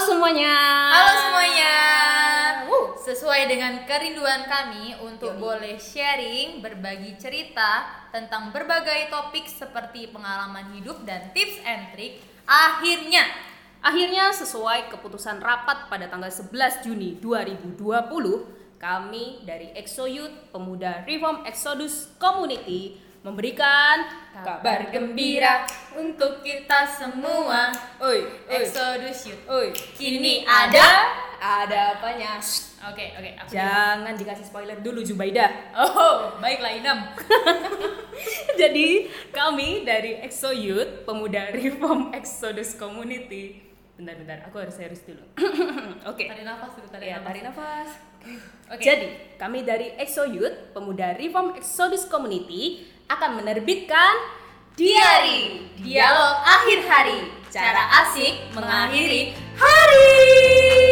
semuanya. Halo semuanya. Sesuai dengan kerinduan kami untuk Yoi. boleh sharing, berbagi cerita tentang berbagai topik seperti pengalaman hidup dan tips and trik, akhirnya Akhirnya sesuai keputusan rapat pada tanggal 11 Juni 2020, kami dari EXO Youth Pemuda Reform Exodus Community memberikan kabar gembira untuk kita semua. Oi, oi, Exodus Youth. oi. Kini ada. ada apanya? Oke, oke. aku Jangan dikasih spoiler dulu Zubaida. Oh, baiklah Inam. Jadi kami dari EXO Youth Pemuda Reform Exodus Community. Bentar, bentar, aku harus serius dulu. Oke. Tarik nafas dulu, tarik Ya, nafas. tarik nafas. Oke. Jadi, kami dari EXO Youth, Pemuda Reform Exodus Community akan menerbitkan Diari, dialog akhir hari, cara asik mengakhiri hari.